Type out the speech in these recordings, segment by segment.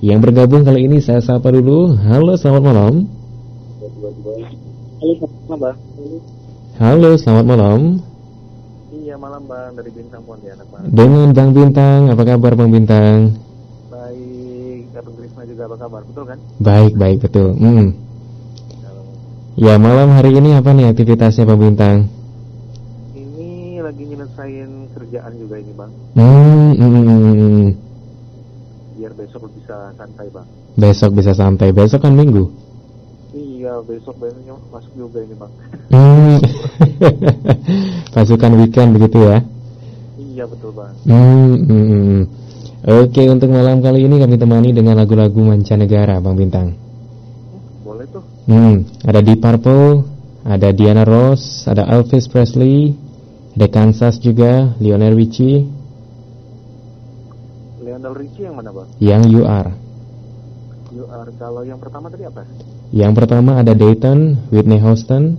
Yang bergabung kali ini saya sapa dulu. Halo, selamat malam. Halo, selamat malam. Halo, selamat malam. Iya, malam Bang dari Bintang Pontianak, Bang. Dengan Bang Bintang, apa kabar Bang Bintang? Baik, Abang Krisna juga apa kabar? Betul kan? Baik, baik betul. Hmm. Ya, malam hari ini apa nih aktivitasnya Bang Bintang? Ini lagi nyelesain kerjaan juga ini, Bang. Hmm, hmm, hmm, hmm. Biar besok bisa santai, Bang. Besok bisa santai. Besok kan Minggu. Iya, besok besoknya masuk juga ini, Bang. Hmm. Pasukan weekend begitu ya? iya, betul, Bang. Hmm, hmm, hmm. Oke, untuk malam kali ini kami temani dengan lagu-lagu mancanegara, Bang Bintang. Boleh tuh. Hmm, ada Deep Purple, ada Diana Ross, ada Elvis Presley, ada Kansas juga, Lionel Richie, Lionel Richie yang mana, Bang? yang You Are. You are kalau yang pertama tadi apa? Yang pertama ada Dayton, Whitney Houston,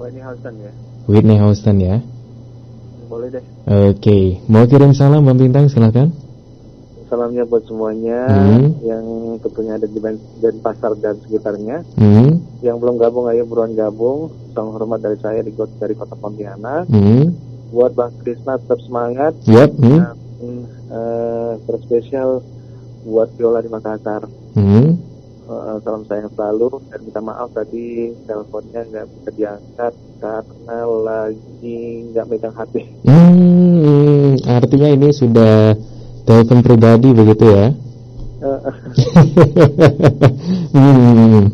ini Houston ya. Whitney Houston ya. Boleh deh. Oke, mau kirim salam Bang Bintang silahkan. Salamnya buat semuanya Hmm. yang tentunya ada di Denpasar dan sekitarnya. Hmm, Yang belum gabung ayo buruan gabung. Salam hormat dari saya di dari Kota Pontianak. hmm, Buat Bang Krisna tetap semangat. yep, hmm, Dan eh, terspesial buat Viola di Makassar. hmm. Eh, salam sayang selalu dan minta maaf tadi teleponnya nggak bisa diangkat karena lagi nggak megang hati. Hmm, artinya ini sudah telepon pribadi begitu ya? Eh, hmm,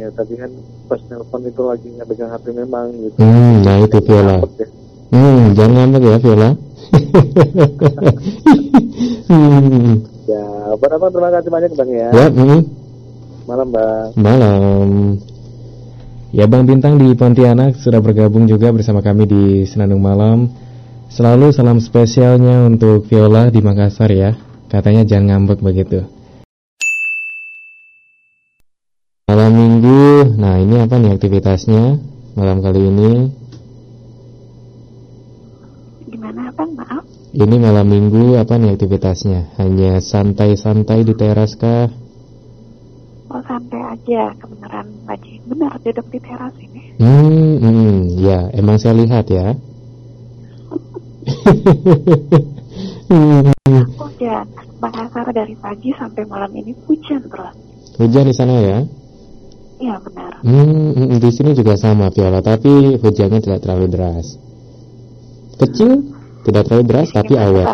Iya, tapi kan pas telepon itu lagi nggak megang hati memang gitu. hmm, nah itu Viola. Ya. Hmm, jangan ngambek ya Viola. hmm, Ya, buat apa terima kasih banyak bang ya. ya, hmm, Malam bang. malam. Ya Bang Bintang di Pontianak sudah bergabung juga bersama kami di Senandung Malam. Selalu salam spesialnya untuk Viola di Makassar ya. Katanya jangan ngambek begitu. Malam minggu, nah ini apa nih aktivitasnya malam kali ini? Gimana bang? Maaf. Ini malam minggu apa nih aktivitasnya? Hanya santai-santai di teras kah? Oh santai aja, kebenaran lagi benar duduk di teras ini. Hmm, hmm, ya emang saya lihat ya. Hujan, Makassar dari pagi sampai malam ini hujan terus. hujan di sana ya? Iya benar. Hmm, hmm, di sini juga sama Viola, tapi hujannya tidak terlalu deras. Kecil, tidak terlalu deras, tapi awet.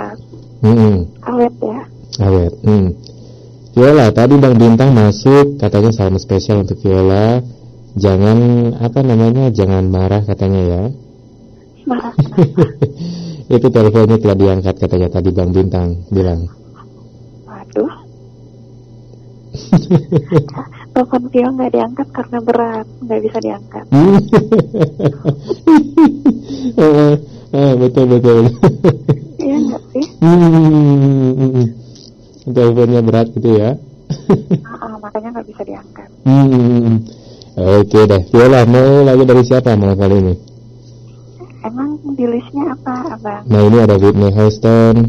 Hmm, Awet ya. awet. Hmm. Viola, tadi Bang Bintang masuk, katanya salam spesial untuk Viola. Jangan apa namanya, jangan marah katanya ya. Marah. Itu teleponnya tidak diangkat katanya tadi Bang Bintang bilang. Waduh. Telepon Vio nggak diangkat karena berat, nggak bisa diangkat. Eh, betul betul. Iya nggak sih? Hmm. Teleponnya berat gitu ya. Ah, ah, makanya nggak bisa diangkat. Hmm. Oke deh, Viola mau lagu dari siapa malam kali ini? Emang di listnya apa, abang? Nah ini ada Whitney Houston,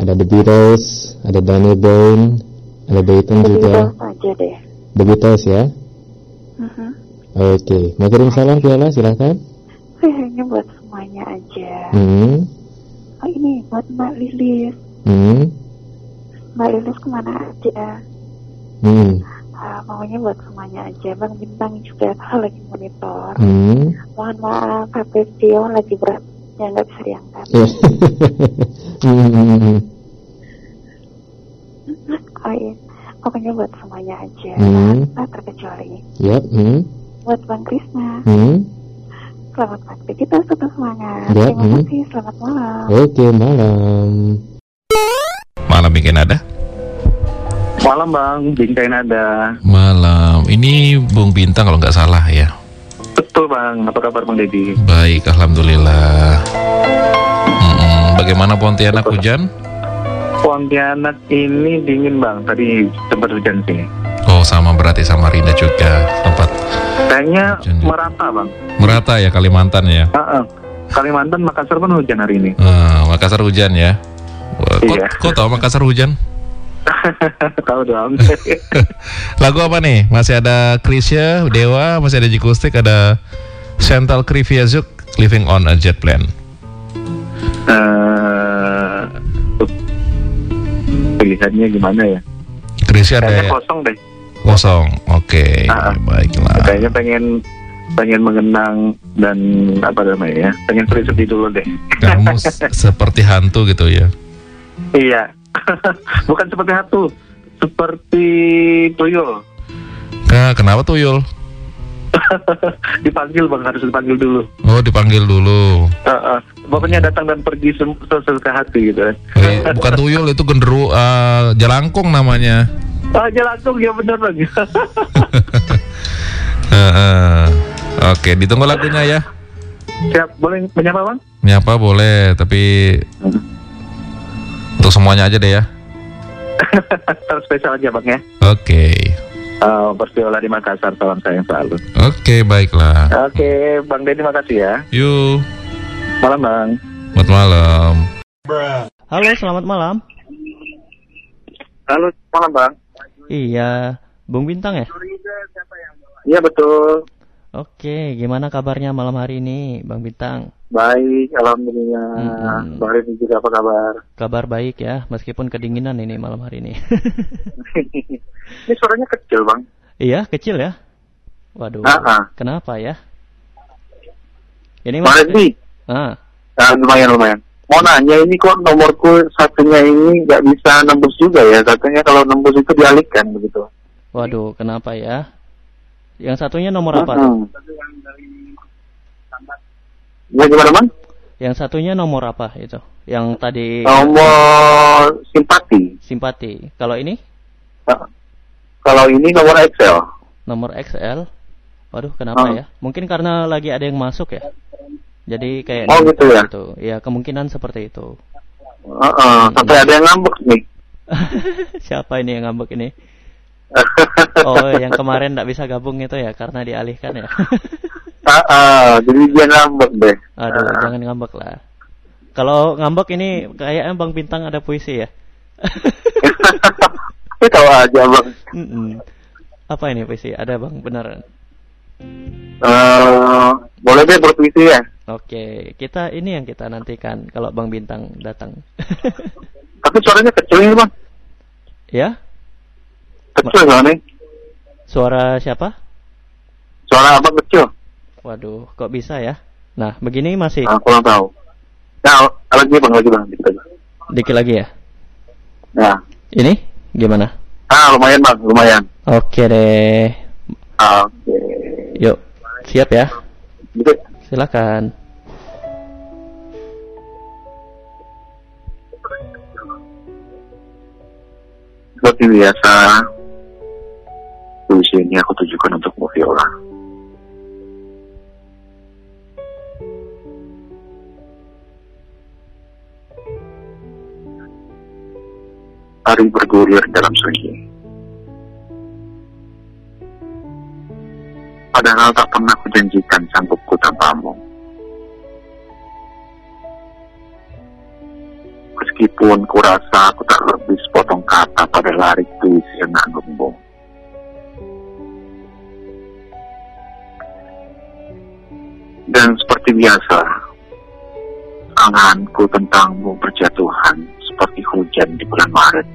ada The Beatles, ada Daniel Boone, ada Dayton Jadi juga. Beatles aja deh. The Beatles ya. Mhm. Oke, mau kirim salam Viola silahkan. Ini buat semuanya aja. Hmm. Oh ini buat Mbak Lilis. Hmm. Mbak Lilis ke mana aja? Hmm. Ah, maunya buat semuanya aja. Bang Bintang juga kalau lagi monitor. Hmm. Mohon maaf, HP Vio lagi berat. Ya nggak bisa diangkat. Ya. Hmm. Oh iya. Pokoknya buat semuanya aja. Hmm. Tak terkecuali. Yap. Hmm. Buat Bang Krisna. Hmm. Selamat aktivitas, tetap semangat. Ya, Terima hmm. kasih, selamat malam. Oke malam. Malam bikin ada? Malam bang, bingkai nada. Malam. Ini Bung Bintang kalau nggak salah ya. Betul bang, apa kabar bang Deddy? Baik, alhamdulillah. Mm-mm. Bagaimana Pontianak hujan? Pontianak ini dingin bang, tadi sempat hujan sih. Oh, sama berarti sama Rinda juga tempat Kayaknya ya. merata bang. merata ya Kalimantan ya. Ah. Kalimantan, Makassar pun hujan hari ini. Eh, Makassar hujan ya. Kok, Iya. kok tahu Makassar hujan? Tahu dong. Lagu apa nih? Masih ada Krisya, Dewa, masih ada Jikustik, ada Chantal Kriviazuk, Living on a Jet Plane. Eh, pilihannya gimana ya? Krisya ada ya? kosong deh. kosong. Oke, Ah. baiklah. Kayaknya pengen pengen mengenang dan apa namanya ya? Pengen sedih dulu deh. Kamu seperti hantu gitu ya. Iya. Bukan seperti hantu, seperti tuyul. Nah, kenapa tuh Yul? dipanggil bang harus dipanggil dulu. Oh, dipanggil dulu. Uh, uh. Pokoknya datang dan pergi sesuka hati gitu kan. Eh, bukan tuyul itu genderu eh, jelangkung namanya. Oh, aja langsung ya bener bang. Heeh. Oke, ditunggu lagunya ya. Siap, boleh menyapa bang? Nyapa boleh, tapi untuk semuanya aja deh ya. Spesial aja bang ya. Oke. Uh, Persiola di Makassar, salam sayang selalu. Oke, baiklah. Oke, Bang Denny makasih ya. Yuk, Malam bang. selamat malam. Halo, selamat malam. Halo, malam bang. Iya, Bung Bintang ya? Iya betul. Oke, gimana kabarnya malam hari ini, Bang Bintang? Baik, alhamdulillah. Mm-mm. Bang Rini juga apa kabar? Kabar baik ya, meskipun kedinginan ini malam hari ini. Ini suaranya kecil bang. iya, kecil ya? Waduh, Ah, ah. kenapa ya? Ini Bang mas... Rini, Ah, ah, lumayan lumayan. Mau nanya ini kok nomorku satunya ini nggak bisa nembus juga ya? Katanya kalau nembus itu dialihkan begitu. waduh, kenapa ya? Yang satunya nomor apa? Hmm. Ya gimana bang? Yang satunya nomor apa itu? Yang tadi Nomor simpati. simpati. Kalau ini Ah, Kalau ini nomor Excel. nomor XL. Waduh, kenapa Ah. ya? Mungkin karena lagi ada yang masuk ya. Jadi kayak Oh, gitu ya? Gitu. Ya, kemungkinan seperti itu. Heeh, sampai ada yang ngambek nih. Siapa ini yang ngambek ini? Oh, yang kemarin tidak bisa gabung itu ya karena dialihkan ya. Ah, ah, jadi dia ngambek deh. Aduh, Ah. jangan ngambek lah. Kalau ngambek ini kayaknya Bang Bintang ada puisi ya. Tahu aja bang. Mm-mm. Apa ini puisi? Ada Bang, beneran. Eh, boleh deh berpuisi ya. Oke, kita ini yang kita nantikan kalau Bang Bintang datang. Tapi suaranya kecil ini bang. ya? Kecil soalnya. Suara siapa? Suara abang kecil. Waduh, kok bisa ya? Nah, begini masih Nah, kurang tahu. Nah, lagi bang, lagi bang. Dikit aja. dikit lagi ya. Nah, Ini gimana? ah lumayan bang, lumayan. Oke deh. Ah, Oke. Yuk, siap ya. Gitu. Silakan. Seperti biasa, puisi ini aku tujukan untuk Bu Viola. Hari bergulir dalam sunyi. Padahal tak pernah kujanjikan sanggupku tanpamu. Meskipun kurasa aku tak lebih sepotong kata pada lari puisi yang tak gembung. Dan seperti biasa, anganku tentangmu berjatuhan seperti hujan di bulan Maret.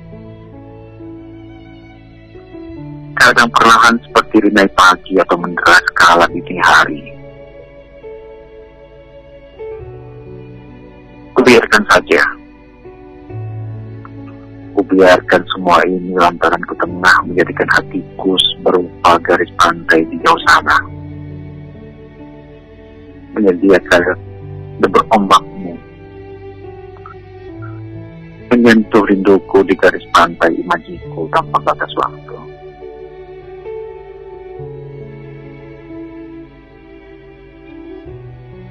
Kadang perlahan seperti rinai pagi atau menderas kala di dini hari. Kubiarkan saja. Kubiarkan semua ini lantaran ku tengah menjadikan hatiku berupa garis pantai di jauh sana. Menyediakan debur ombakmu. Menyentuh rinduku di garis pantai imajiku tanpa batas waktu.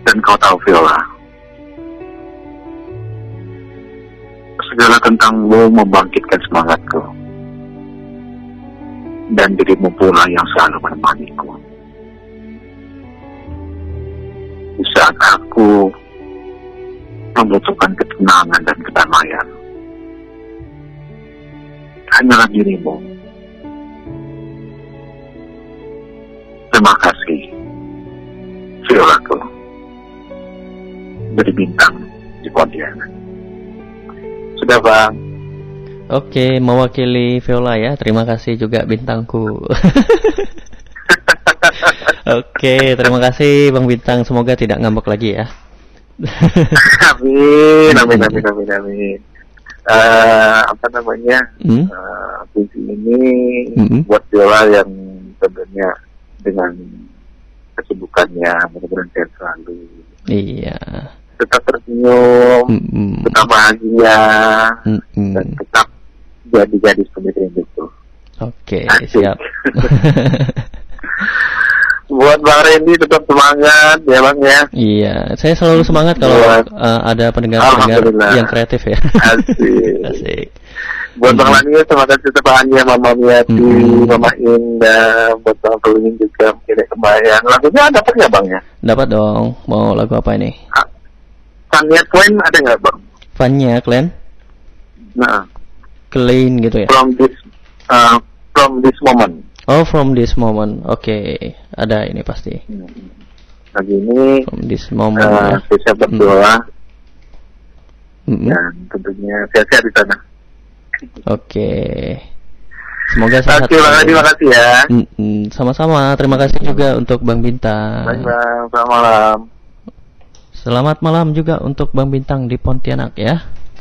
Dan kau tahu Viola, segala tentangmu membangkitkan semangatku. Dan dirimu pula yang selalu menemaniku. Di saat aku membutuhkan ketenangan dan kedamaian. hanyalah dirimu. Terima kasih, Violaku, dari bintang di Pontianak. Sudah bang, Oke, mewakili Viola ya. Terima kasih juga bintangku. Oke, terima kasih Bang Bintang. Semoga tidak ngambek lagi ya. amin, amin, amin, amin, amin. Eh, apa namanya? Hmm? Eh, puisi ini Mm-mm. buat Viola yang tentunya dengan kesibukannya mudah-mudahan sehat selalu Iya. Tetap tersenyum Mm-mm. tetap bahagia Mm-mm. dan tetap jadi gadis pemikiran itu Oke, Asik. siap. buat Bang Randy tetap semangat ya Bang ya iya, saya selalu semangat kalau Buat- uh, ada pendengar-pendengar yang kreatif ya. Asik. Asik. buat Bang Mm. Lani terima kasih sebahannya Mama Miati Mm. Mama Indah buat Bang Pelingin juga mungkin yang kebayang lagunya dapat nggak Bang ya Dapat dong. Mau lagu apa ini? Tanya Twain ada nggak Bang Fanya, Glenn? nah Clean gitu ya. from this uh, from this moment Oh, from this moment. Oke, ada ini pasti. lagi ini From this moment uh, ya. bisa berdoa Mm-mm. dan tentunya sehat-sehat di sana. Oke. Semoga sehat. Oke, Bang Adi, selalu. makasih ya. Sama-sama. Terima kasih juga untuk Bang Bintang. Baik, Bang. Selamat malam. Selamat malam juga untuk Bang Bintang di Pontianak ya.